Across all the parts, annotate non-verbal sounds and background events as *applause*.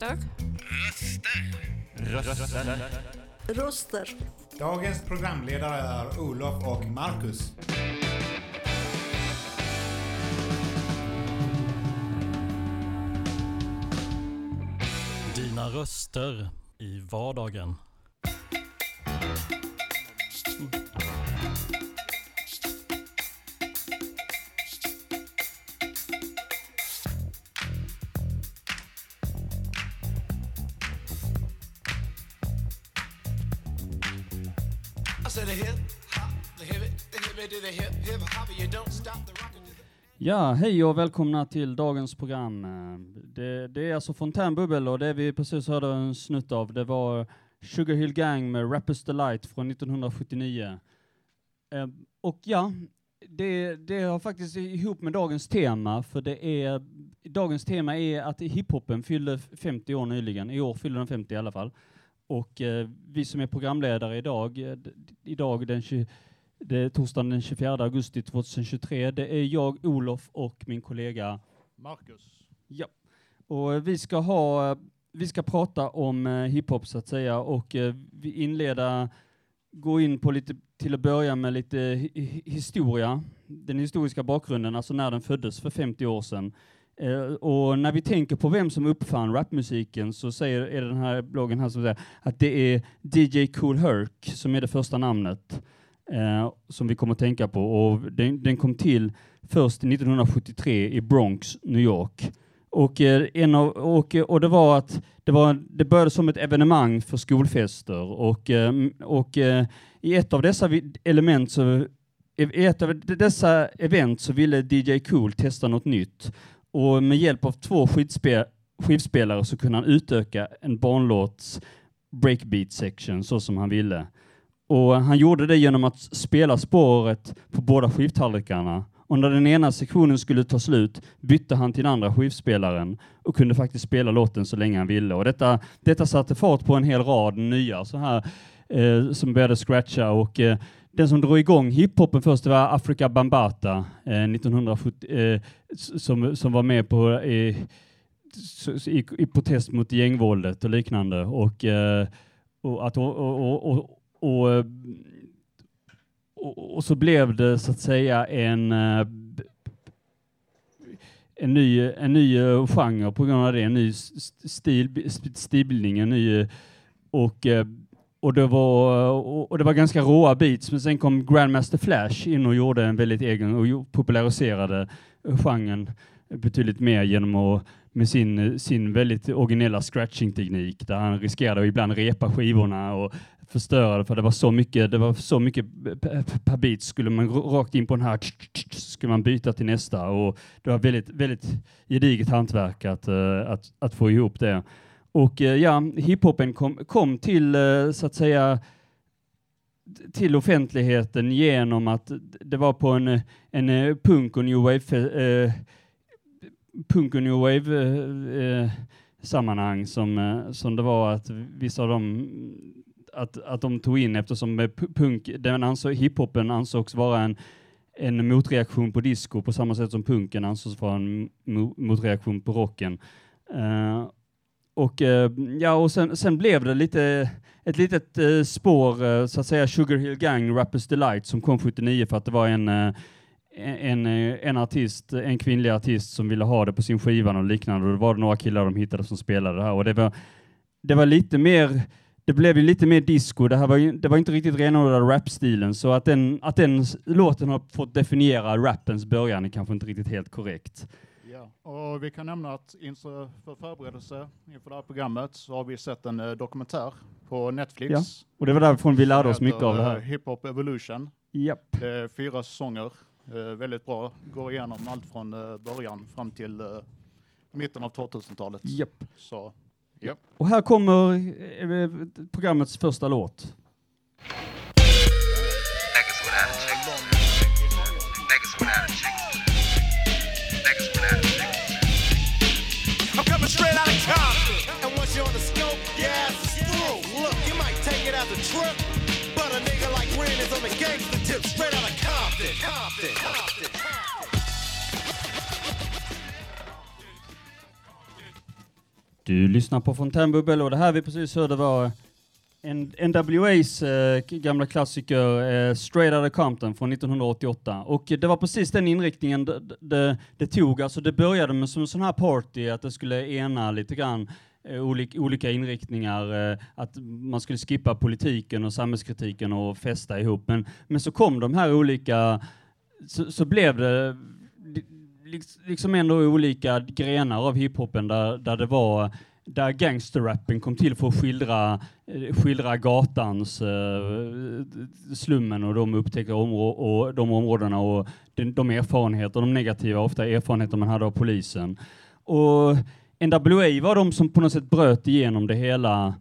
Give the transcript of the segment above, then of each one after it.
Röster. Röster. Röster. Röster. Dagens programledare är Olof och Marcus. Dina röster i vardagen. Ja, hej och välkomna till dagens program. Eh, det, det är alltså Fontänbubbel och det vi precis hörde en snutt av, det var Sugar Hill Gang med Rappers Delight från 1979. Eh, Och ja, det, det har faktiskt ihop med dagens tema, för det är, dagens tema är att hiphopen fyllde 50 år nyligen. I år fyller den 50 i alla fall. Och eh, vi som är programledare idag, eh, idag den 20, det är torsdagen den 24 augusti 2023. Det är jag, Olof och min kollega Marcus. Ja. Och eh, vi ska ha, vi ska prata om eh, hiphop så att säga och eh, vi inleda, gå in på lite, till att börja med lite hi- hi- historia, den historiska bakgrunden, alltså när den föddes för 50 år sedan. Eh, och när vi tänker på vem som uppfann rapmusiken så säger, är den här bloggen här som säger att det är DJ Cool Herc som är det första namnet eh, som vi kommer att tänka på och den, den kom till först 1973 i Bronx, New York. Och, eh, en av, och, eh, och det var att det, var, det började som ett evenemang för skolfester och, eh, och eh, i ett av dessa element så i ett av dessa event så ville DJ Cool testa något nytt och med hjälp av två skivspe, skivspelare så kunde han utöka en barnlåts breakbeat section så som han ville. Och han gjorde det genom att spela spåret på båda skivtallrikarna. Och när den ena sektionen skulle ta slut bytte han till den andra skivspelaren och kunde faktiskt spela låten så länge han ville. Och detta, detta satte fart på en hel rad nya så här eh, som började scratcha och eh, den som drog igång hiphopen först var Afrika Bambata eh, 1970, eh, som, som var med på eh, i, i protest mot gängvåldet och liknande. Och, eh, och, att, och, och, och, och, och, och så blev det så att säga en eh, en ny, en ny eh, genre på grund av det, en ny stil, stilbildning, en ny och eh, och det, var, och det var ganska råa beats, men sen kom Grandmaster Flash in och gjorde en väldigt egen och populariserade genren betydligt mer genom att med sin, sin väldigt originella scratching-teknik där han riskerade att ibland repa skivorna och förstöra det för det var så mycket, det var så mycket per beat skulle man rakt in på den här skulle man byta till nästa och det var väldigt, väldigt gediget hantverk att, eh, att, att få ihop det. Och eh, ja, hiphopen kom, kom till eh, så att säga till offentligheten genom att det var på en, en punk och new wave eh, punk och new wave eh, sammanhang som, som det var att vissa av de att, att de tog in eftersom punk, den ansåg, hiphopen ansågs vara en, en motreaktion på disco på samma sätt som punken ansågs vara en motreaktion på rocken. Uh, och uh, ja, och sen, sen blev det lite ett litet uh, spår, så att säga Sugar Hill Gang, Rappers Delight, som kom 79 för att det var en, en, en artist, en kvinnlig artist som ville ha det på sin skiva och liknande. Och det var det några killar de hittade som spelade det här. Och det var, det var lite mer, det blev ju lite mer disco. Det, här var, ju, det var inte riktigt renodlad rapstilen, så att den, att den låten har fått definiera rappens början är kanske inte riktigt helt korrekt. Ja. Och vi kan nämna att inför för förberedelse inför det här programmet så har vi sett en eh, dokumentär på Netflix. Ja, Och det var därifrån vi lärde oss mycket av det här. eh, Hip Hop Evolution. Japp. Det är fyra säsonger, eh, väldigt bra. Går igenom allt från eh, början fram till eh, mitten av 2000-talet. Japp. Så, ja. Och här kommer eh, programmets första låt. Trip, but a nigga like Ren is on the gangster tip straight out of Compton. Compton. Compton. Du lyssnar på Fontänbubbel och det här vi precis hörde var NWAs eh, gamla klassiker eh, Straight Outta Compton från 1988. Och det var precis den inriktningen det, det, det tog. Alltså det började med som en sån här party, att det skulle ena lite grann eh, olika, olika inriktningar, eh, att man skulle skippa politiken och samhällskritiken och festa ihop. Men, men så kom de här olika, så, så blev det liksom ändå olika grenar av hiphopen där, där det var där gangsterrappen kom till för att skildra, eh, skildra gatans, eh, slummen och de upptäckta områ- och de områdena och de, de erfarenheter, de negativa ofta erfarenheter man hade av polisen. Och NWA var de som på något sätt bröt igenom det hela,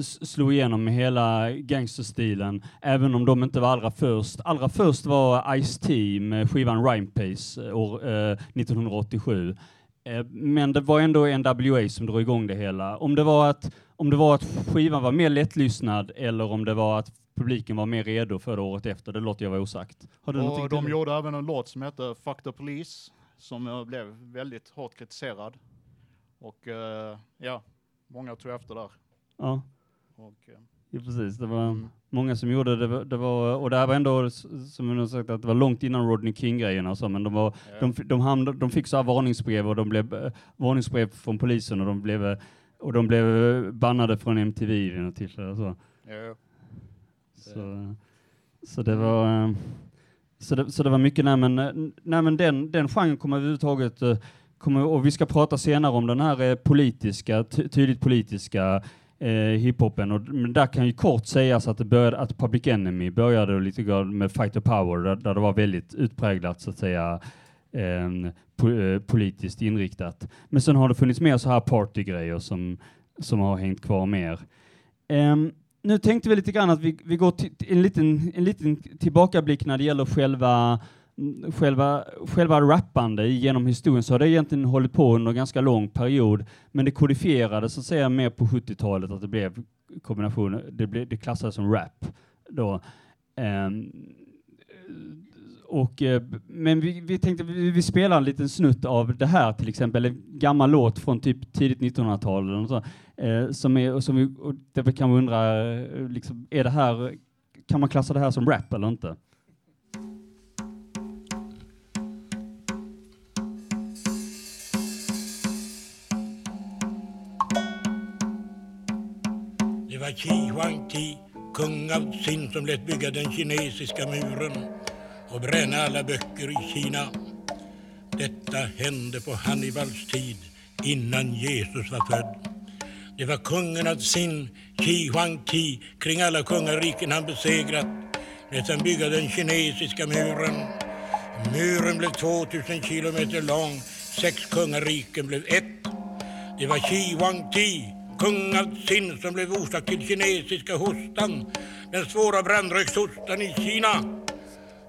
slog igenom med hela gangsterstilen, även om de inte var allra först. Allra först var Ice-T med skivan Rhyme Pace eh, år, eh, 1987. Eh, Men det var ändå NWA som drog igång det hela. Om det var att, om det var att skivan var mer lättlyssnad eller om det var att publiken var mer redo för det året efter, det låter jag vara osagt. Har du Och de till? gjorde även en låt som hette Fuck the Police, som blev väldigt hårt kritiserad. Och eh, ja, många tog efter där. Ja, Och, eh, ja, precis. Det var Mm. många som gjorde det. Det var, och det här var ändå, som jag har sagt, att det var långt innan Rodney King-grejerna och så, men de, var, ja. de, de, hamnade, de fick så här varningsbrev och de blev eh, varningsbrev från polisen och de blev, eh, och de blev bannade från MTV vid något tillfälle. och Så. Ja, Så, så det var eh, så det, så det var mycket, nej men, nej, men den, den genren kommer överhuvudtaget, kommer, och vi ska prata senare om den här politiska, ty, tydligt politiska eh, hiphopen, och, men där kan ju kort sägas att det började, att Public Enemy började lite grann med Fighter Power, där, där det var väldigt utpräglat så att säga eh, po, eh, politiskt inriktat. Men sen har det funnits mer så här partygrejer som, som har hängt kvar mer. Ehm, nu tänkte vi lite grann att vi, vi går till en liten, en liten tillbakablick när det gäller själva, Mm, själva, själva rappande genom historien. Så har det egentligen hållit på under en ganska lång period, men det kodifierades så att säga mer på 70-talet att det blev kombination, det, blev, det klassades som rap då. Um, och, eh, men vi, vi tänkte vi, vi spelar en liten snutt av det här till exempel, en gammal låt från typ tidigt 1900-tal eller något sånt, eh, som är, och som vi, och där vi kan undra, eh, liksom, är det här, kan man klassa det här som rap eller inte? Var Qi Huangti, kung av Xin som lät bygga den kinesiska muren och bränna alla böcker i Kina. Detta hände på Hannibals tid, innan Jesus var född. Det var kungen av Xin, Qi Huangti, kring alla kungariken han besegrat, lät han bygga den kinesiska muren. Muren blev 2000 kilometer lång, sex kungariken blev ett. Det var Qi Huangti, kung av Qin, som blev orsak till kinesiska hostan, den svåra brandrökshostan i Kina.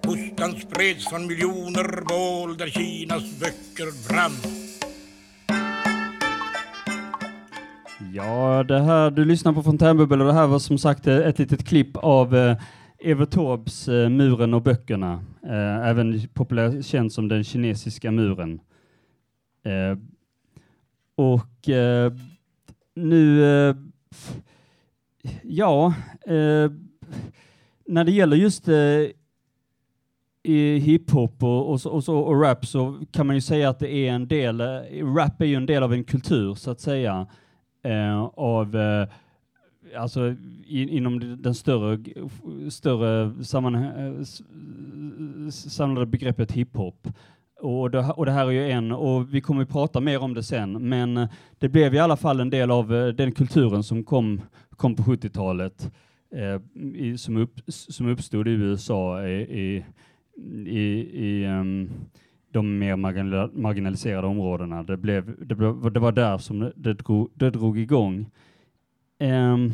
Hostan spreds från miljoner bål där Kinas böcker brann. Ja, det här, du lyssnar på Fontänbubbel och det här var som sagt eh, ett litet klipp av eh, Evert Taubes eh, Muren och böckerna, eh, även populärt känd som den kinesiska muren. Eh, och eh, nu, eh, ja, eh, när det gäller just eh, i hiphop och, och, så, och, så, och rap så kan man ju säga att det är en del, eh, rap är ju en del av en kultur så att säga, eh, av eh, alltså in, inom den större, större sammanhang, eh, s- samlade begreppet hiphop. Och det, och det här är ju en, och vi kommer att prata mer om det sen, men eh, det blev i alla fall en del av eh, den kulturen som kom, kom på 70-talet, eh, som, upp, som uppstod i USA i, i, i, i ehm, de mer marginaliserade områdena. Det, blev, det, blev, det var där som det, drog, det drog igång. Um,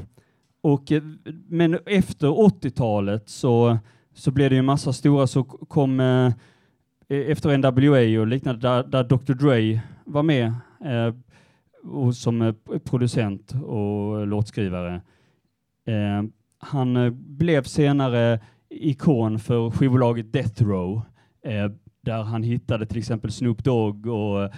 och, eh, men efter 80-talet så, så blev det ju en massa stora, så kom eh, efter NWA och liknande, där, där Dr. Dre var med eh, och som eh, producent och låtskrivare. Eh, han eh, blev senare ikon för skivbolaget Death Row, eh, där han hittade till exempel Snoop Dogg och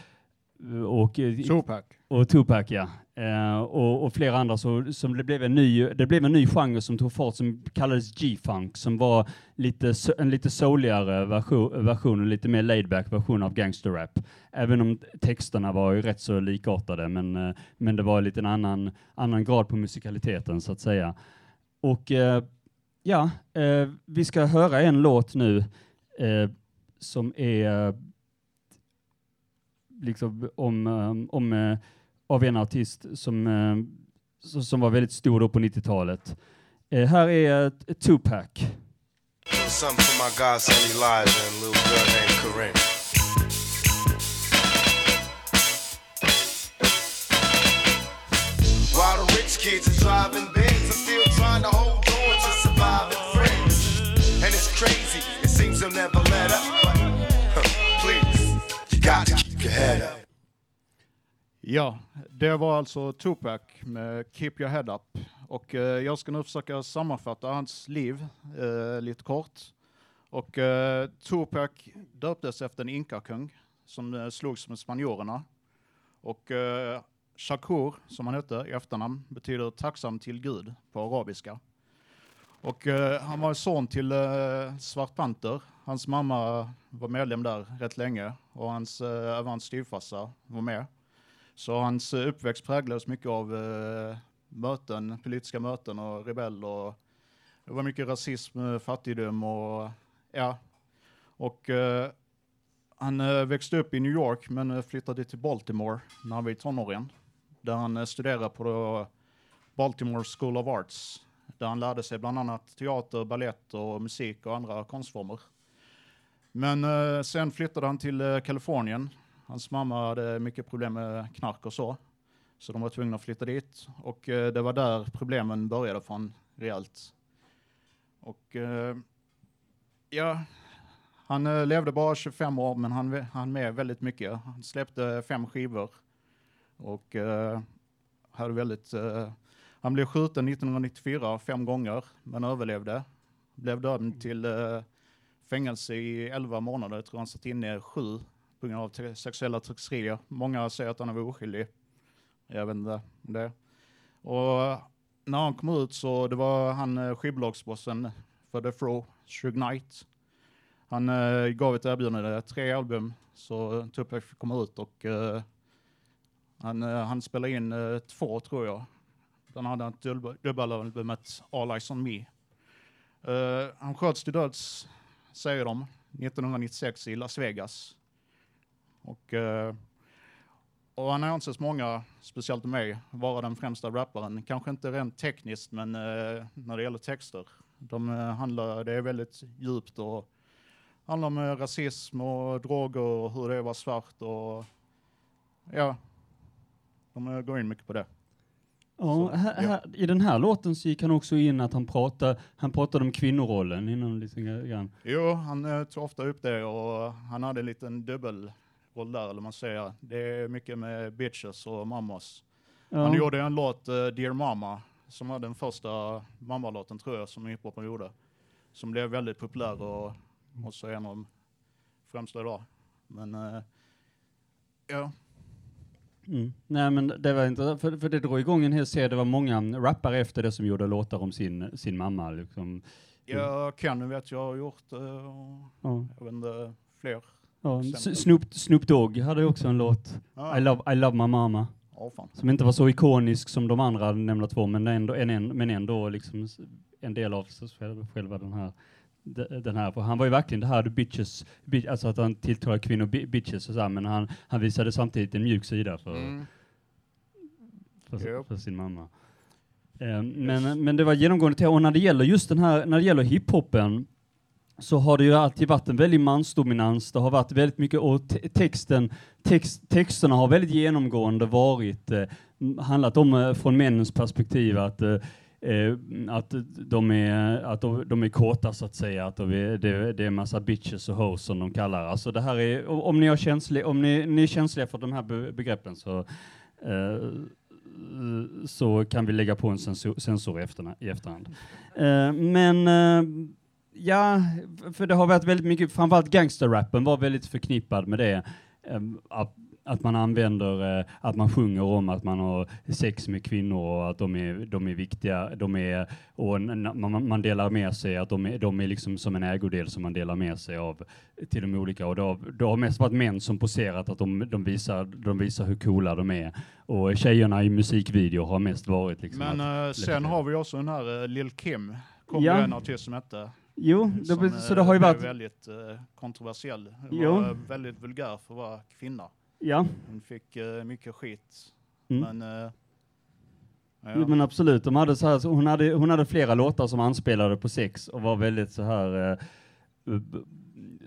och, eh, Tupac. och Tupac ja. Uh, och, och flera andra så, som det blev en ny, det blev en ny genre som tog fart som kallades G-funk som var lite, en lite souligare version, version, en lite mer laidback version av gangsterrap. Även om texterna var ju rätt så likartade men, uh, men det var lite en annan, annan grad på musikaliteten så att säga. Och uh, ja, vi ska höra en låt nu som är liksom om, um, om av en artist som, eh, som var väldigt stor då på 90-talet. Eh, här är eh, ett Tupac. Something for my godson Elijah and little girl named Corinne. While the rich kids are driving bins. I'm still trying to hold on to surviving friends. And it's crazy, it seems they'll never let up. But, huh, please, you got to keep your head up. Ja, det var alltså Tupac med Keep Your Head Up. Och eh, jag ska nu försöka sammanfatta hans liv eh, lite kort. Och eh, Tupac döptes efter en inkakung som eh, slogs med spanjorerna. Och eh, Shakur, som han hette i efternamn, betyder tacksam till Gud på arabiska. Och eh, han var son till eh, Svart Panter. Hans mamma var medlem där rätt länge och hans, eh, även hans styvfarsa var med. Så hans eh, uppväxt präglades mycket av eh, möten, politiska möten och rebeller. och det var mycket rasism, eh, fattigdom och ja. Och eh, han eh, växte upp i New York men flyttade till Baltimore när han var i tonåren. Där han studerade på Baltimore School of Arts. Där han lärde sig bland annat teater, ballett och musik och andra konstformer. Men eh, sen flyttade han till eh, Kalifornien Hans mamma hade mycket problem med knark och så. Så de var tvungna att flytta dit. Och eh, det var där problemen började från rejält. Och eh, ja, han eh, levde bara 25 år men han hann med väldigt mycket. Han släppte fem skivor. Och eh, hade väldigt... Eh, han blev skjuten 1994 fem gånger men överlevde. Blev dömd till eh, fängelse i 11 månader. Jag tror han satt inne sju på grund av sexuella trakasserier. Många säger att han var oskyldig. Jag vet inte om det. Och när han kom ut så det var han eh, skivbolagsbossen för The Throw, Shug Knight. Han eh, gav ett erbjudande, tre album, så Tupac fick komma ut och eh, han, eh, han spelade in eh, två tror jag. Bland hade ett dubbelalbumet All Eyes On Me. Eh, han sköts till döds, säger de, 1996 i Las Vegas. Och, eh, och han anses många, speciellt mig, vara den främsta rapparen. Kanske inte rent tekniskt, men eh, när det gäller texter. De eh, handlar, det är väldigt djupt och handlar om rasism och droger och hur det vara svart och ja, de går in mycket på det. Ja, här, här, I den här låten så gick han också in att han pratade, han pratade om kvinnorollen innan lite grann. Jo, han eh, tog ofta upp det och han hade en liten dubbelroll där, eller man säger. Det är mycket med bitches och mammos. Ja. Han gjorde en låt, eh, Dear Mama, som var den första mammalåten tror jag som hiphopen gjorde. Som blev väldigt populär och också en av de främsta idag. Men eh, ja, Mm. Nej men det var inte, för, för det drog igång en hel serie, det var många rappare efter det som gjorde låtar om sin, sin mamma. Liksom. jag Kenny vet jag har gjort, eh, och Ja. jag vet inte, fler. Ja. Snoop, Snoop Dogg hade också en låt, Ja, I, love, I love my mama, fan. som inte var så ikonisk som de andra nämnda två, men ändå, en, en, men ändå liksom en del av sig själv, själva den här. de- Den här, för han var ju verkligen det här bitches, bi- alltså att han tilltalar kvinnor bi- bitches och så här, men han, han visade samtidigt en mjuk sida för, Mm. för, Japp. för sin mamma. Eh, men, men det var genomgående. Och när det gäller just den här, när det gäller hiphopen, så har det ju alltid varit en väldig mansdominans. Det har varit väldigt mycket, och texten, text, texterna har väldigt genomgående varit, eh, handlat om eh, från männens perspektiv att eh, eh, att de är, att de, de är kåta så att säga, att de är, det, det är massa bitches och hoes som de kallar. Alltså det här är, om ni, är känsliga, om ni, ni är känsliga för de här begreppen så eh, så kan vi lägga på en sensor censur i, efterna, i efterhand. Eh, men eh, ja, för det har varit väldigt mycket, framförallt gangsterrappen var väldigt förknippad med det. Eh, att, att man använder, eh, att man sjunger om att man har sex med kvinnor och att de är, de är viktiga, de är, och man, man delar med sig, att de är, de är liksom som en ägodel som man delar med sig av till de olika. Och det har, det har mest varit män som poserat att de, de, visar, de visar hur coola de är. Och tjejerna i musikvideo har mest varit liksom Men att, eh, sen har vi också den här uh, Lil Kim. Kom Ja. en artist som hette. Jo, som, det, eh, så det har ju varit, väldigt uh, kontroversiell. Hon Jo. var eh, väldigt vulgär för att vara kvinna. ja. Hon fick eh, mycket skit. Mm. Men, eh, ja. Jo, men absolut, de hade så här, så hon, hade, hon hade flera låtar som anspelade på sex och var väldigt så här, eh,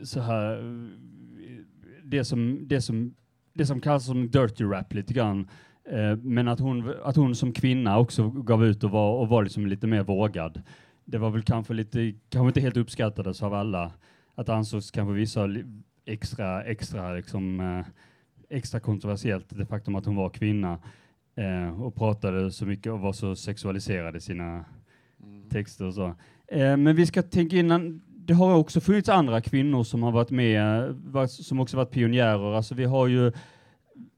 så här, eh, det som, det som, det som kallas som dirty rap lite grann. Eh, men att hon, att hon som kvinna också gav ut och var, och var liksom lite mer vågad. Det var väl kanske lite, kanske inte helt uppskattades av alla. Att det ansågs kanske vissa extra, extra liksom, eh, extra kontroversiellt det faktum att hon var kvinna eh, och pratade så mycket och var så sexualiserad i sina texter och så. Eh, men vi ska tänka innan, det har också funnits andra kvinnor som har varit med, eh, som också varit pionjärer. Alltså vi har ju,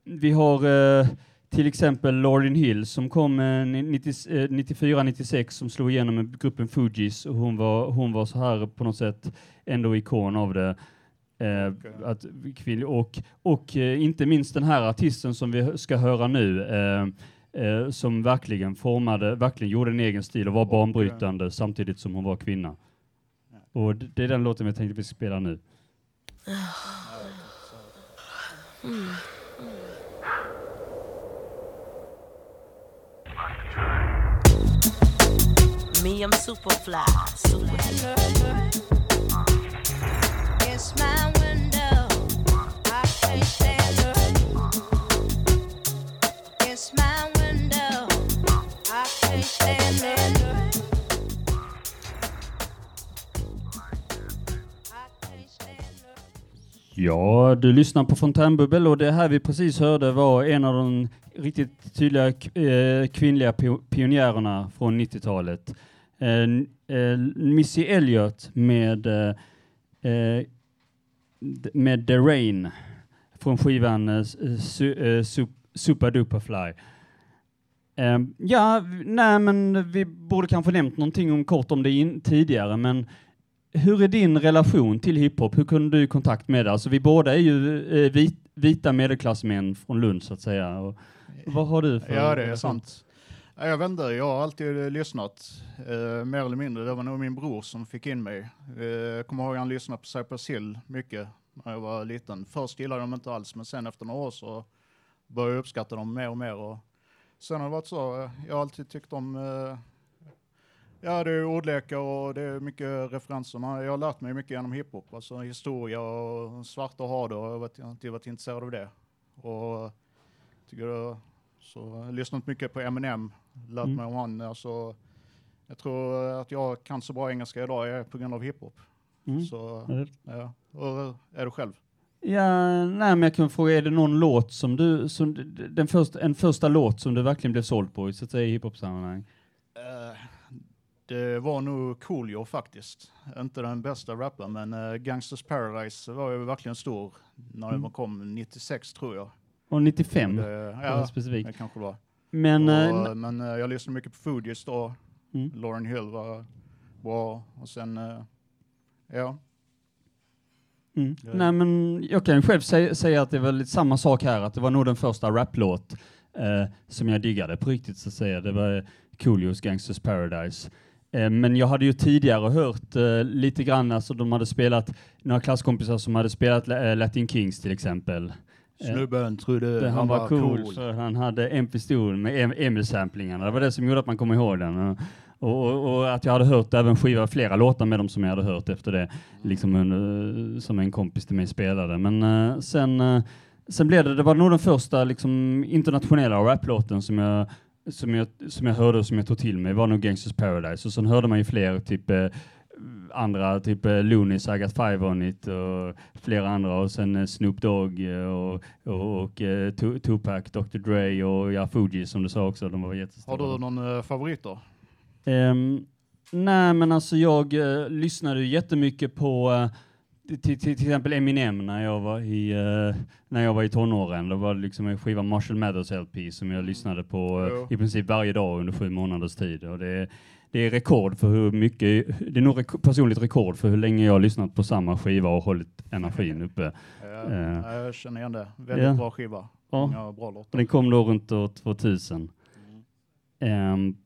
vi har eh, till exempel Lauryn Hill som kom eh, 94-96 som slog igenom med gruppen Fugees och hon var, hon var så här på något sätt ändå ikon av det. Eh, att kvinn, och och eh, inte minst den här artisten som vi ska höra nu eh, eh, som verkligen formade, verkligen gjorde en egen stil och var banbrytande samtidigt som hon var kvinna. Och det, är den låten jag tänkte vi ska spela nu. Me, I'm super fly. Super It's my window. I can't stand her. It's my window. I can't stand her. Ja, du lyssnar på Fontänbubbel och det här vi precis hörde var en av de riktigt tydliga eh, kvinnliga pionjärerna från 90-talet. Eh, eh, Missy Elliott med, eh, eh med The Rain från skivan eh, eh, eh, su, Super Duper Fly. Eh, ja, nej men vi borde kanske nämnt någonting om, kort om det in, tidigare, men hur är din relation till hiphop? Hur kunde du i kontakt med det? Alltså vi båda är ju eh, vit, vita medelklassmän från Lund så att säga. Och vad har du för Ja, det är sant. Jag vet inte, jag har alltid eh, lyssnat, eh, mer eller mindre. Det var nog min bror som fick in mig. Eh, jag kommer ihåg att han lyssnade på Cypress Hill mycket när jag var liten. Först gillade jag dem inte alls, men sen efter några år så började jag uppskatta dem mer och mer. Och sen har det varit så, eh, jag har alltid tyckt om, eh, ja det är ordlekar och det är mycket referenser. Jag har lärt mig mycket genom hiphop, alltså historia och svarta har det och jag har alltid varit intresserad av det. Och tycker det så jag har lyssnat mycket på Eminem, lärt mig om han. Alltså, jag tror att jag kan så bra engelska idag är på grund av hiphop. Mm. Så, det- ja. Och är du själv? Ja, nej, men jag kan fråga, är det någon låt som du, som, den första, en första låt som du verkligen blev såld på, så att säga i hiphop-sammanhang? Eh, det var nog Coolio faktiskt. Inte den bästa rapparen, men uh, Gangsters Paradise var ju verkligen stor när Mm. den kom 96 tror jag. Och 95? Det, ja, ja, specifikt. det kanske var. Men, och, eh, men eh, jag lyssnade mycket på Fugees då. Mm. Lauren Hill var bra. Och sen, eh, ja. Mm. Ja. Nej, men jag kan ju själv säga, säga att det var lite samma sak här, att det var nog den första raplåt eh, som jag diggade på riktigt så att säga. Det var Coolios Gangsters Paradise. Men jag hade ju tidigare hört eh, lite grann, alltså de hade spelat, några klasskompisar som hade spelat Latin Kings till exempel. Eh, Snubben trodde det, han var cool, för han hade en pistol med em- Emil-samplingarna. Det var det som gjorde att man kom ihåg den. Och, och, och att jag hade hört även skiva, flera låtar med dem som jag hade hört efter det, liksom under, som en kompis till mig spelade. Men eh, sen, eh, sen blev det, det var nog den första liksom, internationella raplåten som jag, som, jag, som jag hörde och som jag tog till mig, var nog Gangsters Paradise. Och sen hörde man ju fler, typ eh, andra, typ eh, Loonies, I got five on it och flera andra och sen eh, Snoop Dogg eh, och, och, och Tu- Tupac, Dr Dre och ja, Fuji som du sa också, de var jättestora. Har du någon uh, favorit då? Ehm, nej, men alltså jag eh, lyssnade ju jättemycket på, eh, till, till, till exempel Eminem när jag var i, eh, när jag var i tonåren. Det var liksom en skiva Marshall Mathers LP som jag lyssnade på Jo. i princip varje dag under sju månaders tid. Och det, det är rekord för hur mycket, det är nog personligt rekord för hur länge jag har lyssnat på samma skiva och hållit energin uppe. Ja, Eh. Jag känner igen det. Väldigt Ja. bra skiva. Ja. Bra låtar. den kom då runt år 2000. Ehm,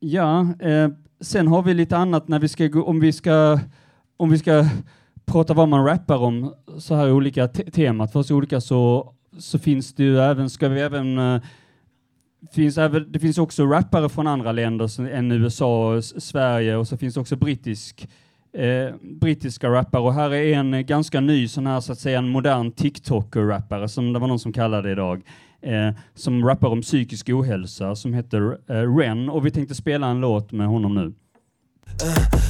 ja, eh, sen har vi lite annat när vi ska gå, om vi ska, om vi ska prata vad man rappar om, så här olika te temat för oss olika så, så finns det ju även, ska vi även eh, finns även, det finns också rappare från andra länder än USA och Sverige och så finns det också brittisk, eh, brittiska rappare och här är en ganska ny sån här så att säga en modern TikToker-rappare som det var någon som kallade det idag eh, som rappar om psykisk ohälsa som heter eh, Ren och vi tänkte spela en låt med honom nu. Uh.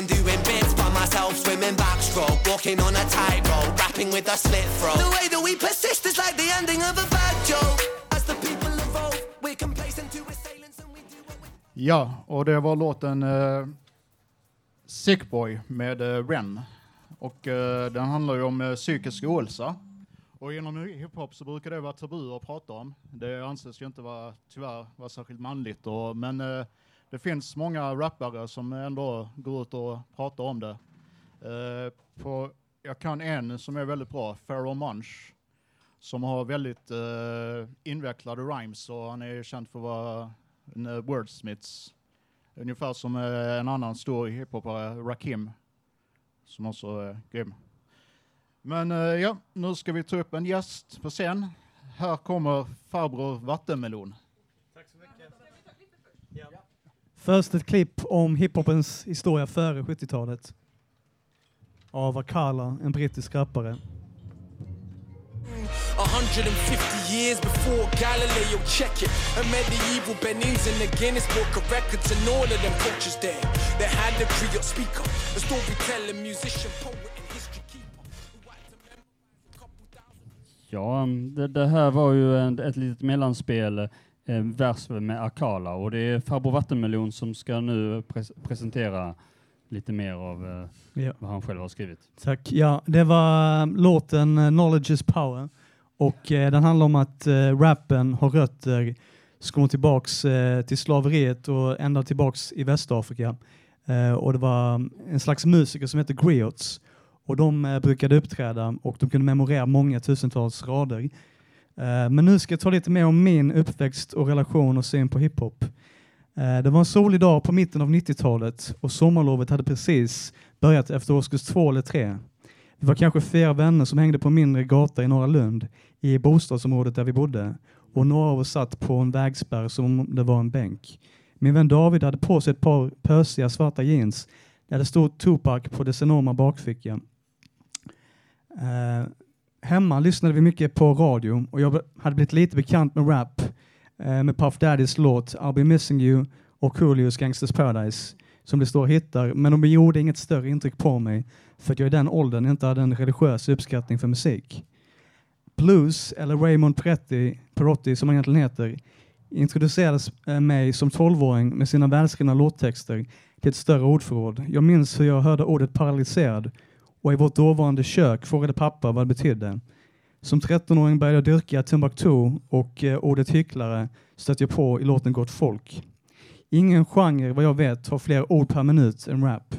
Been doing bits by myself, swimming backstroke, walking on a tightrope, rapping with a slit throat. The way that we persist is like the ending of a bad joke. As the people evolve, we're complacent to assailants and we do what we Ja, och det var låten uh, Sick Boy med uh, Ren. Och uh, den handlar ju om uh, psykisk ohälsa. Och inom hiphop så brukar det vara tabu att prata om. Det anses ju inte vara, tyvärr, vara särskilt manligt. Och, men eh, det finns många rappare som ändå går ut och pratar om det. Eh, på, jag kan en som är väldigt bra, Pharaoh Munch, som har väldigt eh, invecklade rhymes och han är känd för att vara en uh, wordsmiths. Ungefär som eh, en annan stor hiphopare, Rakim, som också är grym. Men eh, ja, nu ska vi ta upp en gäst på scen. Här kommer farbror Vattenmelon. Först ett klipp om hiphopens historia före 70-talet. Av Akala, en brittisk rappare. 150 years before Galileo, check it. A medieval Benin's in the Guinness Book of Records, and all of them cultures there. They had the griot speaker, a storyteller, musician, poet, and history keeper. Ja, det, det här var ju en, ett litet mellanspel, vers med Akala och det är farbror Vattenmelon som ska nu pres presentera lite mer av eh, Ja. vad han själv har skrivit. Tack. Ja, det var um, låten eh, Knowledge is power och eh, den handlar om att eh, rappen har rötter ska gå tillbaks eh, till slaveriet och ända tillbaks i Västafrika. Eh, och det var um, en slags musiker som heter griots och de eh, brukade uppträda och de kunde memorera många tusentals rader. Eh, men nu ska jag ta lite mer om min uppväxt och relation och syn på hiphop. Eh, det var en solig dag på mitten av 90-talet och sommarlovet hade precis börjat efter årskurs två eller tre. Vi var kanske flera vänner som hängde på en mindre gata i Norra Lund i bostadsområdet där vi bodde och några av oss satt på en vägspärr som om det var en bänk. Min vän David hade på sig ett par pösiga svarta jeans där det stod Tupac på dess enorma bakficka. Eh, Hemma lyssnade vi mycket på radio och jag hade blivit lite bekant med rap eh, med Puff Daddys låt I'll be missing you och Coolios Gangsters Paradise som det står hittar, men de gjorde inget större intryck på mig för att jag i den åldern inte hade en religiös uppskattning för musik. Blues, eller Raymond Peretti, Perotti som han egentligen heter, introducerades eh, mig som tolvåring med sina välskrivna låttexter till ett större ordförråd. Jag minns hur jag hörde ordet paralyserad och i vårt dåvarande kök frågade pappa vad det betydde. Som 13-åring började jag dyrka Timbuktu och eh, ordet hycklare stötte jag på i låten Gott folk. Ingen genre, vad jag vet, har fler ord per minut än rap.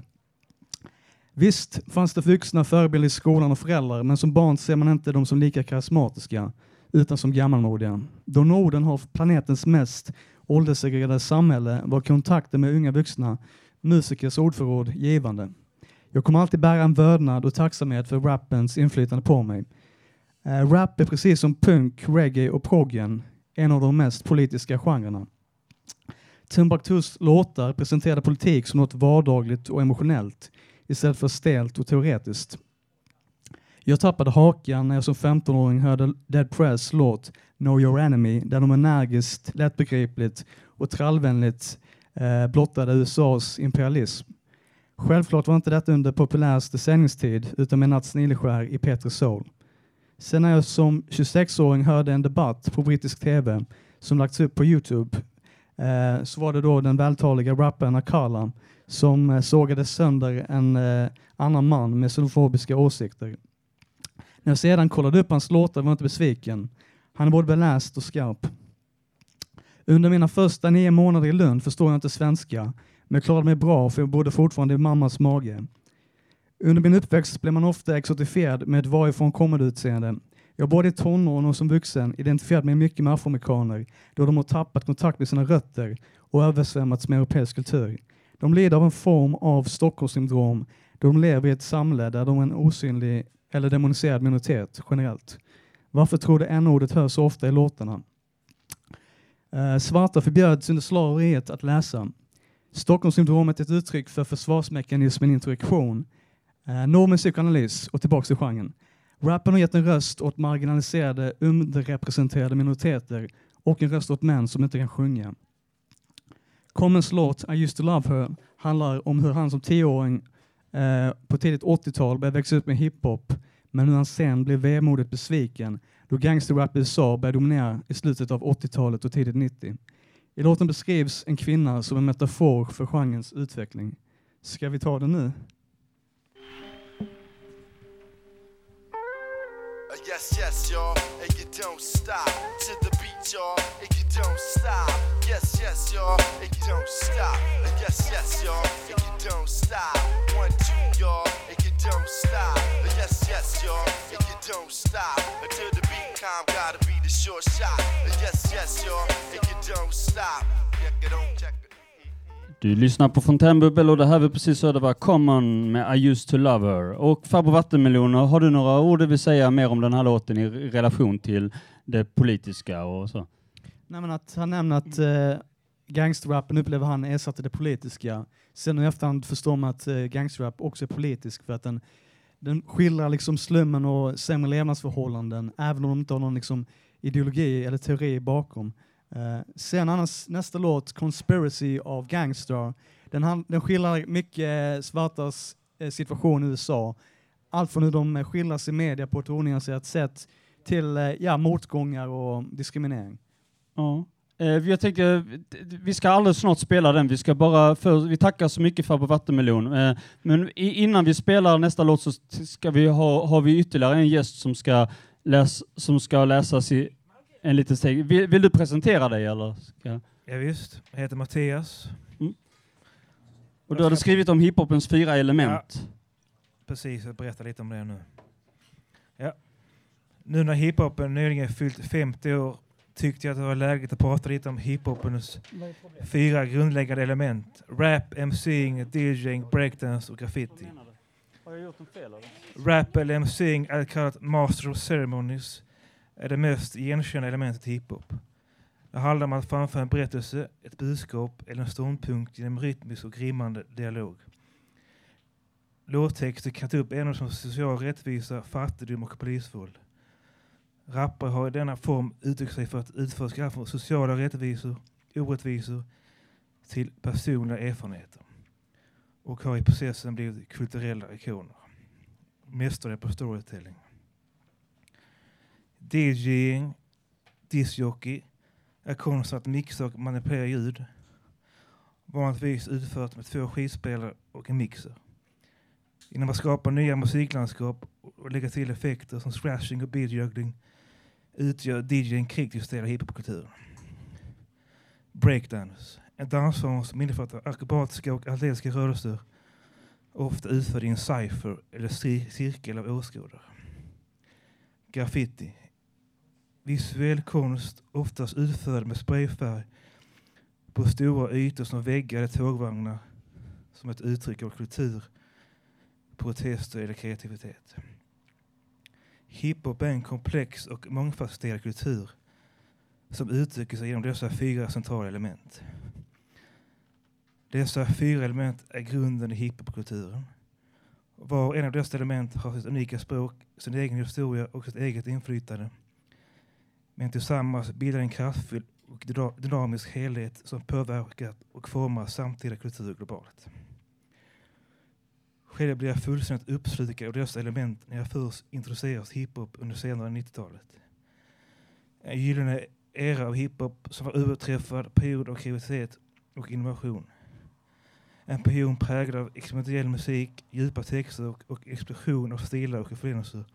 Visst fanns det vuxna förebilder i skolan och föräldrar, men som barn ser man inte dem som lika karismatiska, utan som gammalmodiga. Då Norden har planetens mest ålderssegregerade samhälle var kontakten med unga vuxna musikers ordförråd givande. Jag kommer alltid bära en vördnad och tacksamhet för rappens inflytande på mig. Eh, rap är precis som punk, reggae och proggen en av de mest politiska genrerna. Timbuktus låtar presenterade politik som något vardagligt och emotionellt istället för stelt och teoretiskt. Jag tappade hakan när jag som 15-åring hörde Dead Press låt Know Your Enemy där de energiskt, lättbegripligt och trallvänligt eh, blottade USAs imperialism. Självklart var inte detta under populäraste sändningstid utan med Nats Nileskär i Petri Soul. Sen när jag som 26-åring hörde en debatt på brittisk TV som lagts upp på Youtube eh, så var det då den vältaliga rapparen Akala som eh, sågade sönder en eh, annan man med xenofobiska åsikter. När jag sedan kollade upp hans låtar var jag inte besviken. Han är både beläst och skarp. Under mina första nio månader i Lund förstår jag inte svenska, men jag klarade mig bra för jag bodde fortfarande i mammas mage. Under min uppväxt blev man ofta exotifierad med ett varifrån kommande utseende. Jag både i tonåren och som vuxen identifierade mig mycket med afroamerikaner då de har tappat kontakt med sina rötter och översvämmats med europeisk kultur. De lider av en form av Stockholmssyndrom då de lever i ett samhälle där de är en osynlig eller demoniserad minoritet generellt. Varför tror du n-ordet hörs så ofta i låtarna? Eh, svarta förbjöds under slaveriet att läsa. Stockholmssyndromet är ett uttryck för försvarsmekanismen introduktion. Eh, normen psykoanalys och tillbaks till genren. Rappen har gett en röst åt marginaliserade, underrepresenterade minoriteter och en röst åt män som inte kan sjunga. Commons låt I used to love her handlar om hur han som tioåring eh, på tidigt 80-tal började växa upp med hiphop men hur han sen blev vemodigt besviken då gangsterrap i USA började dominera i slutet av 80-talet och tidigt 90. I låten beskrivs en kvinna som en metafor för genrens utveckling. Ska vi ta den nu? Uh, yes, yes, y'all, and you don't stop to the beat, y'all, and you don't stop. Yes, yes, y'all, and you don't stop. Uh, yes, yes, y'all, and you don't stop. One, two, y'all, and you don't stop. Yes, yes, y'all, and you don't stop. To the beat, calm, gotta be the short shot. Yes, yes, y'all, and you don't stop. Check it on, check it. Du lyssnar på Fontänbubbel och det här vi precis hörde var Common med I used to love her. Och Farbror Vattenmeloner, har du några ord du vill säga mer om den här låten i relation till det politiska och så? Nej, men att han nämner att eh, gangsterrappen upplever han ersatte det politiska. Sen i efterhand förstår man att eh, gangsterrap också är politisk för att den, den skildrar liksom slummen och sämre levnadsförhållanden även om de inte har någon liksom, ideologi eller teori bakom. Uh, sen annars, nästa låt, Conspiracy av Gangstar, den, han, den skildrar mycket eh, svartas eh, situation i USA. Allt från hur de eh, skildras i media på ett onyanserat sätt till eh, ja, motgångar och diskriminering. Ja. Eh, Jag tänkte, vi ska alldeles snart spela den. Vi ska bara för, vi tackar så mycket för på Vattenmelon. Eh, Men innan vi spelar nästa låt så ska vi ha, har vi ytterligare en gäst som ska, läs, som ska läsas i en liten steg. Vill, vill du presentera dig eller? Ska? Ja, visst. jag heter Mattias. Och du hade skrivit om hiphopens fyra element. Precis, jag berättar lite om det nu. Ja. Nu när hiphopen nyligen fyllt 50 år tyckte jag att det var läge att prata lite om hiphopens fyra grundläggande element. Rap, MCing, DJing, breakdance och graffiti. Har jag gjort fel eller? Rap eller MCing är kallat Master of Ceremonies är det mest igenkända elementet i hiphop. Det handlar om att framföra en berättelse, ett budskap eller en ståndpunkt genom rytmisk och rimmande dialog. Låttexter kan ta upp ämnen som social rättvisa, fattigdom och polisvåld. Rappare har i denna form uttryckt sig för att utforska från sociala rättvisor, orättvisor till personliga erfarenheter och har i processen blivit kulturella ikoner. Mästare på storytelling. DJing, discjockey, är konsten att mixa och manipulera ljud. Vanligtvis utfört med två skivspelare och en mixer. Genom att skapa nya musiklandskap och lägga till effekter som scratching och beatjuggling utgör DJ en kritisk del av hiphopkulturen. Breakdance, en dansform som innefattar akrobatiska och atletiska rörelser ofta utförd i en cypher eller cirkel av åskådare. Graffiti, visuell konst oftast utförd med sprayfärg på stora ytor som väggar eller tågvagnar som ett uttryck av kultur, protester eller kreativitet. Hiphop är en komplex och mångfacetterad kultur som uttrycker sig genom dessa fyra centrala element. Dessa fyra element är grunden i hiphopkulturen. Var och en av dessa element har sitt unika språk, sin egen historia och sitt eget inflytande. Men tillsammans bildar en kraftfull och dynamisk helhet som påverkat och formar samtida kultur globalt skede blev jag fullständigt uppslukad av dessa element när jag först introducerades hiphop under senare 90-talet. En gyllene era av hiphop som var överträffad period av kreativitet och innovation. En period präglad av experimentell musik, djupa texter och, och explosion av stilar och influenser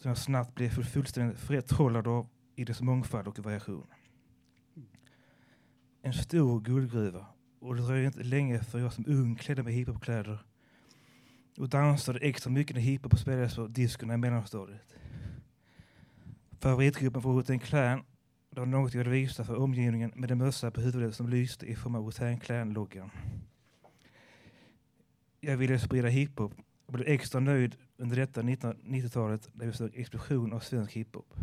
som jag snabbt blev fullständigt förtrollad av i dess mångfald och variation. En stor guldgruva och det dröjde inte länge för jag som ung klädde mig i hiphopkläder och dansade extra mycket när hiphop spelades på diskorna i mellanstadiet. Favoritgruppen var Wu-Tang Clan. Det var något jag ville visa för omgivningen med en mössa på huvudet som lyste i form av Wu-Tang Clan-loggan. Jag ville sprida hiphop och blev extra nöjd under detta 1990-talet när vi såg explosion av svensk hiphop.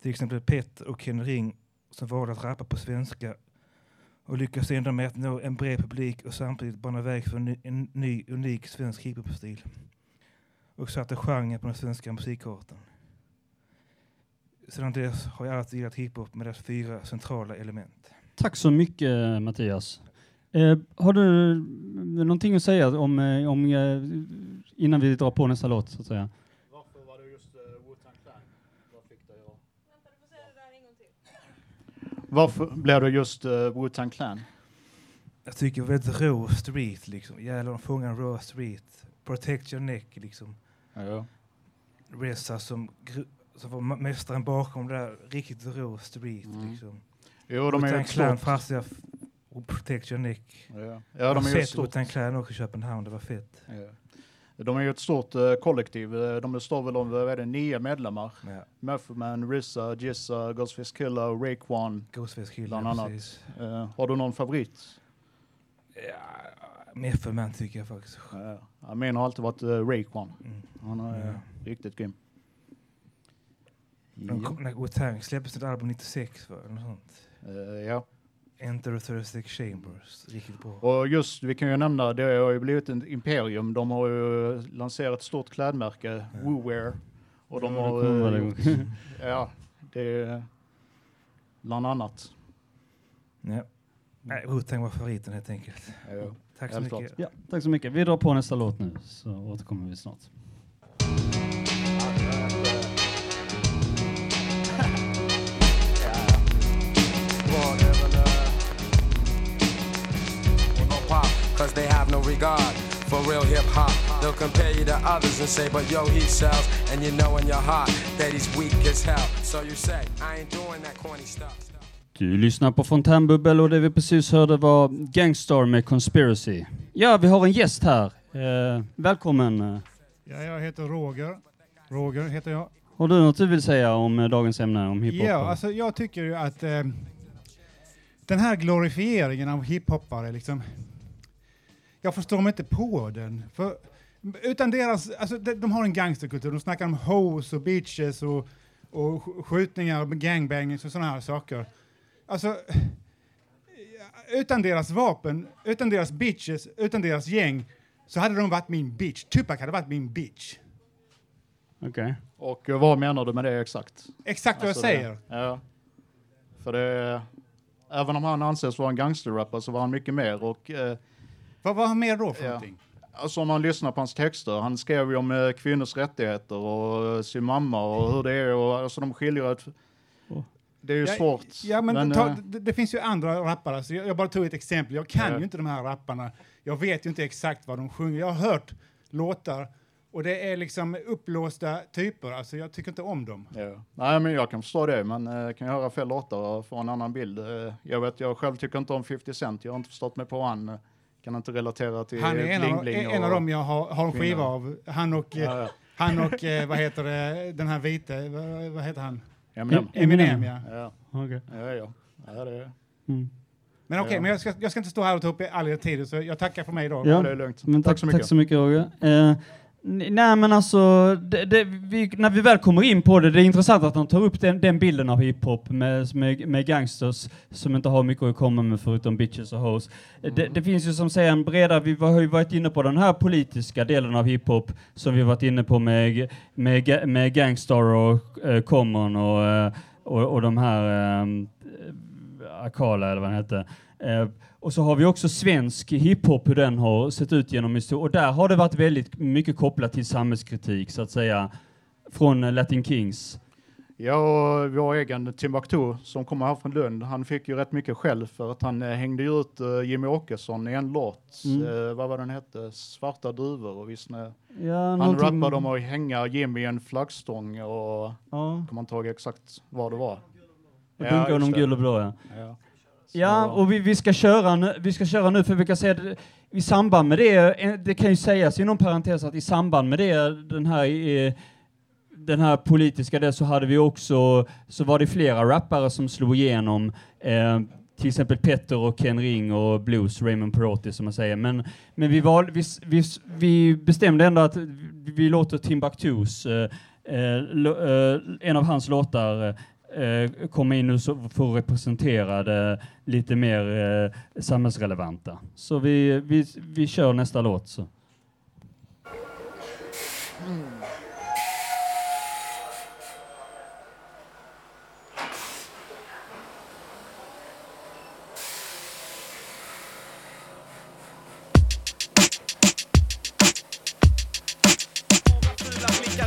Till exempel Petter och Ken Ring som valde att rappa på svenska och lyckas ändå med att nå en bred publik och samtidigt bana väg för en ny, en ny unik svensk hiphop-stil. Och satte genren på den svenska musikkartan. Sedan dess har jag alltid gillat hiphop med dess fyra centrala element. Tack så mycket Mattias. Eh, har du någonting att säga om, eh, om eh, innan vi drar på nästa låt så att säga? Varför var det just uh, Wu-Tang Clan? Vad fick dig att... Varför blev det just uh, Wu-Tang Clan? Jag tycker det var väldigt rå street liksom. Jävlar, de fångar en rå street. Protect your neck liksom. Ja. Reza som, som var mästaren bakom det där riktigt rå street Mm. liksom. Jo, de är ju Clan stort- fast jag och Protect your neck. Ja. Ja, de är ju stort- Wu-Tang Clan också i Köpenhamn, det var fett. Ja. De är ju ett stort eh, kollektiv. Eh, De består väl av vad är det, nio medlemmar. Ja. Method Man, RZA, Jizza, Ghostface Killer Raekwon. Ghostface Killer, Bland annat. Eh, har du någon favorit? Ja, Method Man tycker jag faktiskt. Ja, min har alltid varit uh, Raekwon. Mm. Han är Ja. riktigt grym. När Wu-Tang släppte sitt album 96 va? Eller något sånt. Eh, ja. Enter Thursday Chambers. Riktigt bra. Och just, vi kan ju nämna, det har ju blivit ett imperium. De har ju lanserat ett stort klädmärke, WooWear. Och de Ja, det har... kommer eh, gjort- *laughs* ja, det är bland annat. Ja. Nej, Wu-Tang var favoriten helt enkelt. Ja, Tack så mycket. Ja, tack så mycket. Vi drar på nästa låt nu så återkommer vi snart. No regard for real hip hop. They'll compare you to others and say, but yo, he sells, and you know in your heart that he's weak as hell. So you say, I ain't doing that corny stuff. Du lyssnar på Fontänbubbel och det vi precis hörde var Gangstar med Conspiracy. Ja, vi har en gäst här. Eh, välkommen. eh. Ja, jag heter Roger. Roger heter jag. Har du något du vill säga om eh, dagens ämne, om hiphop? Ja, alltså jag tycker ju att eh, den här glorifieringen av hiphoppare liksom, jag förstår mig inte på den. För utan deras, alltså de, de har en gangsterkultur, de snackar om hoes och bitches och, och sk- skjutningar och gangbangs och sådana här saker. Alltså, utan deras vapen, utan deras bitches, utan deras gäng, så hade de varit min bitch. Tupac hade varit min bitch. Okej. Och eh, vad menar du med det exakt? Exakt vad jag det- säger. ja. För det, även om han anses vara en gangsterrapper så var han mycket mer och... Eh, vad var han mer då för ja. någonting? Alltså om man lyssnar på hans texter, han skrev ju om eh, kvinnors rättigheter och eh, sin mamma och hur det är och alltså de skiljer ett... Det är ju Ja, svårt. Ja, men, ta, eh, det, det finns ju andra rappare, så jag, jag bara tog ett exempel. Jag kan Ja. ju inte de här rapparna. Jag vet ju inte exakt vad de sjunger. Jag har hört låtar och det är liksom uppblåsta typer. Alltså jag tycker inte om dem. Ja. Nej, men jag kan förstå det. Man eh, kan höra fel låtar och få en annan bild. Eh, jag vet, jag själv tycker inte om 50 Cent. Jag har inte förstått mig på han. Eh, Kan inte relatera till Han är en, bling av, bling en av dem jag har, har en kvinnor. skiva av. Han och, eh, Ja, ja. han och eh, vad heter det, den här vite, vad, vad heter han? Eminem. Eminem, ja. Ja. Okej. Ja, ja. ja det, Men okej, Ja. men jag ska, jag ska inte stå här och ta upp all er tid, så jag tackar för mig då. Ja, Men tack, tack så mycket. Roger. Eh, nej men alltså, det, det, vi, när vi väl kommer in på det, det är intressant att han tar upp den, den bilden av hiphop med, med, med gangsters som inte har mycket att komma med förutom bitches och hoes. Eh, Det, det finns ju som säger en bredare, vi har ju varit inne på den här politiska delen av hiphop som vi varit inne på med, med, med Gangstar och eh, Common och, eh, och, och de här ehm, Akala eller vad den hette. Eh, och så har vi också svensk hiphop, hur den har sett ut genom historien. Och där har det varit väldigt mycket kopplat till samhällskritik, så att säga, från eh, Latin Kings. Ja, och vår egen Timbuktu som kommer här från Lund, han fick ju rätt mycket skäll för att han eh, hängde ut eh, Jimmy Åkesson i en låt. Mm. Eh, vad var den hette? Svarta duvor och visst nej. Ja, Han någonting- rappade om att hänga Jimmy i en flaggstång och Ja. kommer inte ihåg exakt vad det var. Och dunka honom just det. gul och blå, ja. Ja. Ja, och vi, vi, ska köra nu, vi ska köra nu, för vi kan säga att i samband med det, det kan ju sägas inom parentes att i samband med det, den här, eh, den här politiska det, så hade vi också, så var det flera rappare som slog igenom, eh, till exempel Petter och Ken Ring och Blues, Raymond Perotti som man säger. Men, men vi, val, vi, vi, vi bestämde ändå att vi, låter Timbuktus, eh, eh, eh, en av hans låtar, eh, komma in och få representera det lite mer eh, samhällsrelevanta. Så vi, vi, vi kör nästa låt. Så.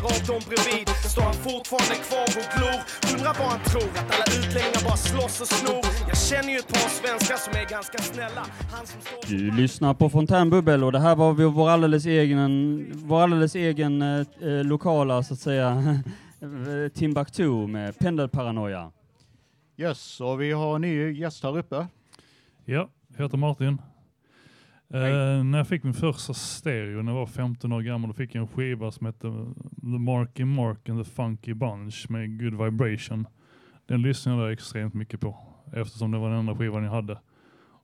Blickar runt om bredvid Står han fortfarande kvar och glor Undrar vad han tror Att alla utlänningar bara slåss och snor Jag känner ju ett par svenskar som är ganska snälla Han som står Du lyssnar på Fontänbubbel och det här var vår- alldeles egen, vår alldeles egen eh, eh, lokala, så att säga, *laughs* Timbuktu med pendelparanoia. Yes, och vi har en ny gäst här uppe. Ja, jag heter Martin. Eh, när jag fick min första stereo när jag var 15 år gammal, då fick jag en skiva som hette The Marky Mark and the Funky Bunch med Good Vibration. Den lyssnade jag extremt mycket på eftersom det var den enda skivan jag hade.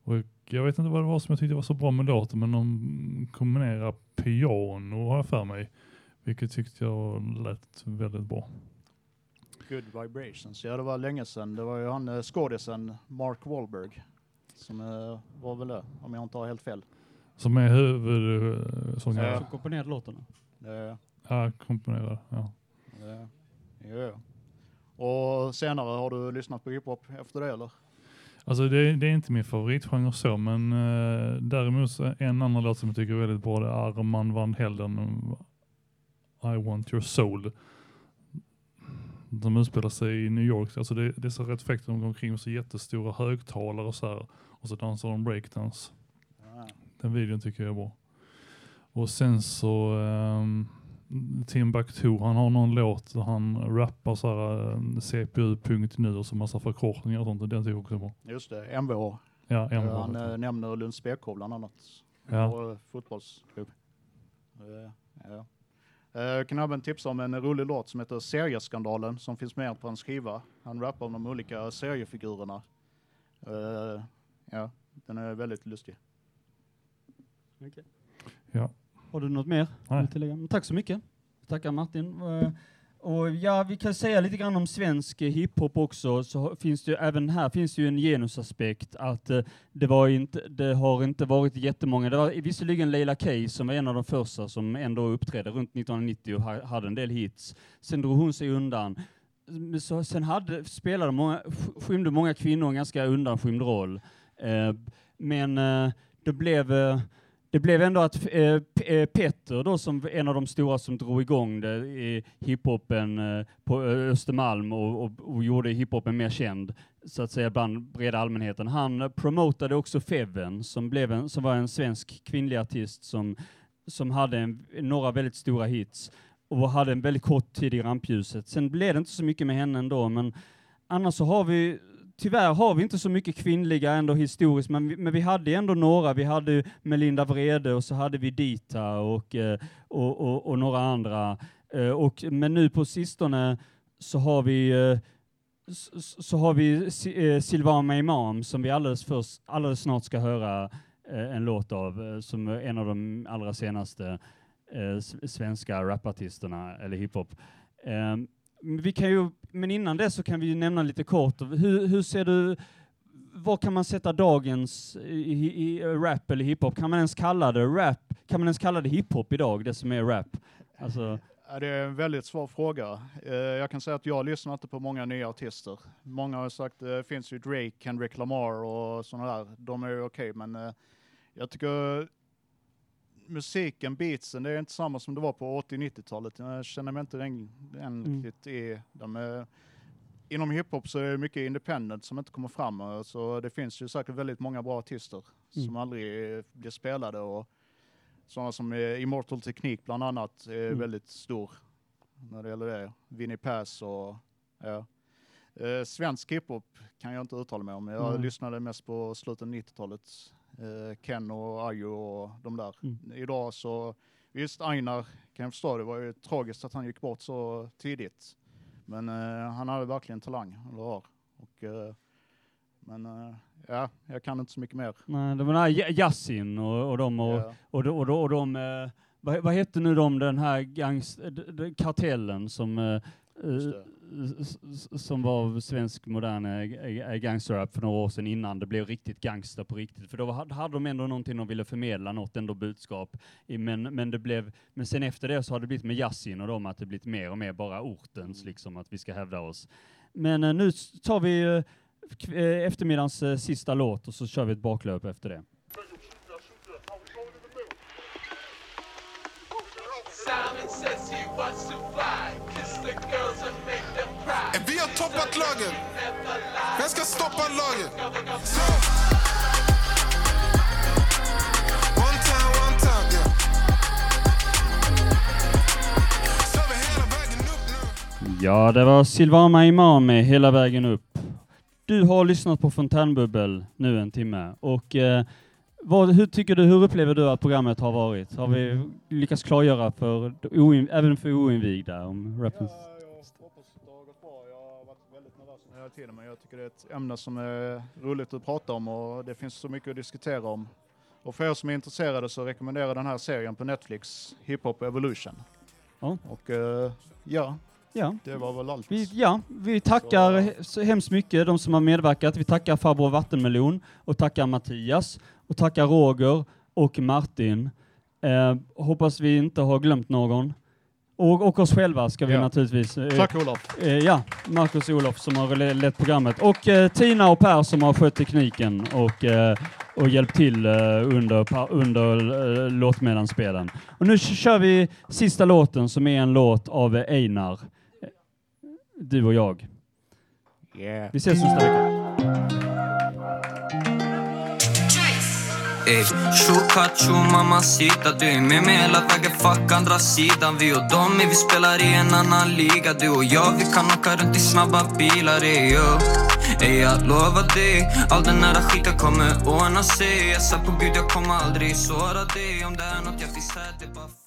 Och jag vet inte vad det var som jag tyckte var så bra med låten, men de kombinerar piano har jag för mig. Vilket tyckte jag lät väldigt bra. Good Vibrations. Ja, det var länge sedan. Det var ju han eh, skådisen Mark Wahlberg som eh, var väl det, om jag inte har helt fel. Som är huvudsångare. Ja. Som komponerade låtarna. Det, Ja, komponerar. Ja. det, ja, ja. Och senare har du lyssnat på hiphop efter det eller? Alltså det, det är inte min favoritgenre så, men uh, däremot så är en annan låt som jag tycker är väldigt bra, det är Arman van Helden, I want your soul. De utspelar sig i New York, alltså det, det är så rätt fräckt, de går omkring med så jättestora högtalare och så här, och så dansar de breakdance. Den videon tycker jag är bra. Och sen så um, Timbuktu, han har någon låt där han rappar så här um, CPU.nu och så massa förkortningar och sånt och den tycker jag också är bra. Just det, MVH. Ja, MVH. Eh, Han eh, nämner Lunds BK bland annat. Ja. Vår fotbollsklubb. Eh, ja. Eh, Jag kan även tipsa om en rolig låt som heter Serieskandalen som finns med på hans skiva. Han rappar om de olika seriefigurerna. Eh, Ja, den är väldigt lustig. Ja. Har du något mer Nej. Tack så mycket. Tackar Martin. Och ja, vi kan säga lite grann om svensk eh, hiphop också, så finns det ju, även här finns det ju en genusaspekt att eh, det, var inte, det har inte varit jättemånga, det var visserligen Leila K som var en av de första som ändå uppträdde runt 1990 och ha- hade en del hits. Sen drog hon sig undan. Så, sen hade, spelade många, skymde många kvinnor en ganska undanskymd roll. Eh, men eh, det blev eh, det blev ändå att eh, eh Petter då som en av de stora som drog igång det i hiphopen eh, på eh, Östermalm och, och, och gjorde hiphopen mer känd så att säga bland breda allmänheten. Han promotade också Feven som, blev en, som var en svensk kvinnlig artist som, som hade en, några väldigt stora hits och hade en väldigt kort tid i rampljuset. Sen blev det inte så mycket med henne ändå, men annars så har vi Tyvärr har vi inte så mycket kvinnliga ändå historiskt, men vi, men vi hade ändå några. Vi hade Melinda Vrede och så hade vi Dita och, eh, och, och, och några andra. Eh, och, men nu på sistone så har vi eh, så har vi Silvana Imam som vi alldeles, först, alldeles snart ska höra en låt av, som är en av de allra senaste svenska rapartisterna, eller hiphop. Ehm, men vi kan ju, men innan det så kan vi ju nämna lite kort, hur, hur ser du, var kan man sätta dagens i, i, i rap eller hiphop? Kan man ens kalla det rap? Kan man ens kalla det hiphop idag, det som är rap? Alltså, Ja, det är en väldigt svår fråga. Eh, jag kan säga att jag lyssnar inte på många nya artister. Många har sagt, eh, det finns ju Drake, Kendrick Lamar och sådana där. De är ju okej, men eh, jag tycker musiken, beatsen, det är inte samma som det var på 80-90-talet. Jag känner mig inte än, Mm. riktigt i de är, Inom hiphop så är det mycket independent som inte kommer fram. Så det finns ju säkert väldigt många bra artister Mm. som aldrig eh, blir spelade. Och sådana som eh, Immortal Teknik bland annat är Mm. väldigt stor när det gäller det. Vinnie Pass och ja. Eh, svensk hiphop kan jag inte uttala mig om. Jag lyssnade mest på slutet av 90-talet. Eh, Ken och Ayo och de där. Mm. Idag så, visst Einar kan jag förstå, det var ju tragiskt att han gick bort så tidigt. Men eh, han hade verkligen talang, eller har. Och, eh, men eh, ja, jag kan inte så mycket mer. Nej, det var den här Ja- Yasin och, och de och, Ja. och, och, de- och de, eh, vad, vad hette nu de, den här gangs, d- d- kartellen som, eh, som var svensk modern gangsterrap för några år sedan innan det blev riktigt gangster på riktigt. För då hade de ändå någonting de ville förmedla, något ändå budskap. Men, men, det blev, men sen efter det så har det blivit med Yasin och dem att det blivit mer och mer bara ortens, liksom att vi ska hävda oss. Men eh, nu tar vi eh, eh, eftermiddagens sista låt och så kör vi ett baklöp efter det. Simon says he wants to toppat lagen. Vem ska stoppa lagen? Så. One time, one time, yeah. Så vi hela vägen upp nu. Ja, det var Silvana Imam med Hela vägen upp. Du har lyssnat på Fontänbubbel nu en timme och eh, vad, hur tycker du, hur upplever du att programmet har varit? Har vi lyckats klargöra för, oin, även för oinvigda om rappen? Hela tiden, men jag tycker det är ett ämne som är roligt att prata om och det finns så mycket att diskutera om. Och för er som är intresserade så rekommenderar jag den här serien på Netflix, Hiphop Evolution. Ja. Och eh, ja, Ja. det var väl allt. Vi, ja, vi tackar he- så hemskt mycket de som har medverkat. Vi tackar farbror Vattenmelon och tackar Mattias och tackar Roger och Martin. Eh, hoppas vi inte har glömt någon. Och, och oss själva ska vi Ja. naturligtvis... eh, Tack, Olof. Eh, ja, Marcus Olof som har le- lett programmet. Och eh, Tina och Per som har skött tekniken och, eh, och hjälpt till eh, under, under eh, låtmellanspelen. Och nu kör vi sista låten som är en låt av Einar. Du och jag. Yeah. Vi ses nästa vecka. Ey, Shukachu mamacita Du är med mig hela vägen, fuck andra sidan. Vi och dom vi spelar i en annan liga. Du och jag, vi kan åka runt i snabba bilar. Ey, yo. Ey, jag lovar dig. All den här skiten kommer ordna sig. Jag svär på gud, jag kommer aldrig såra dig. Om det är något jag finns här, det är bara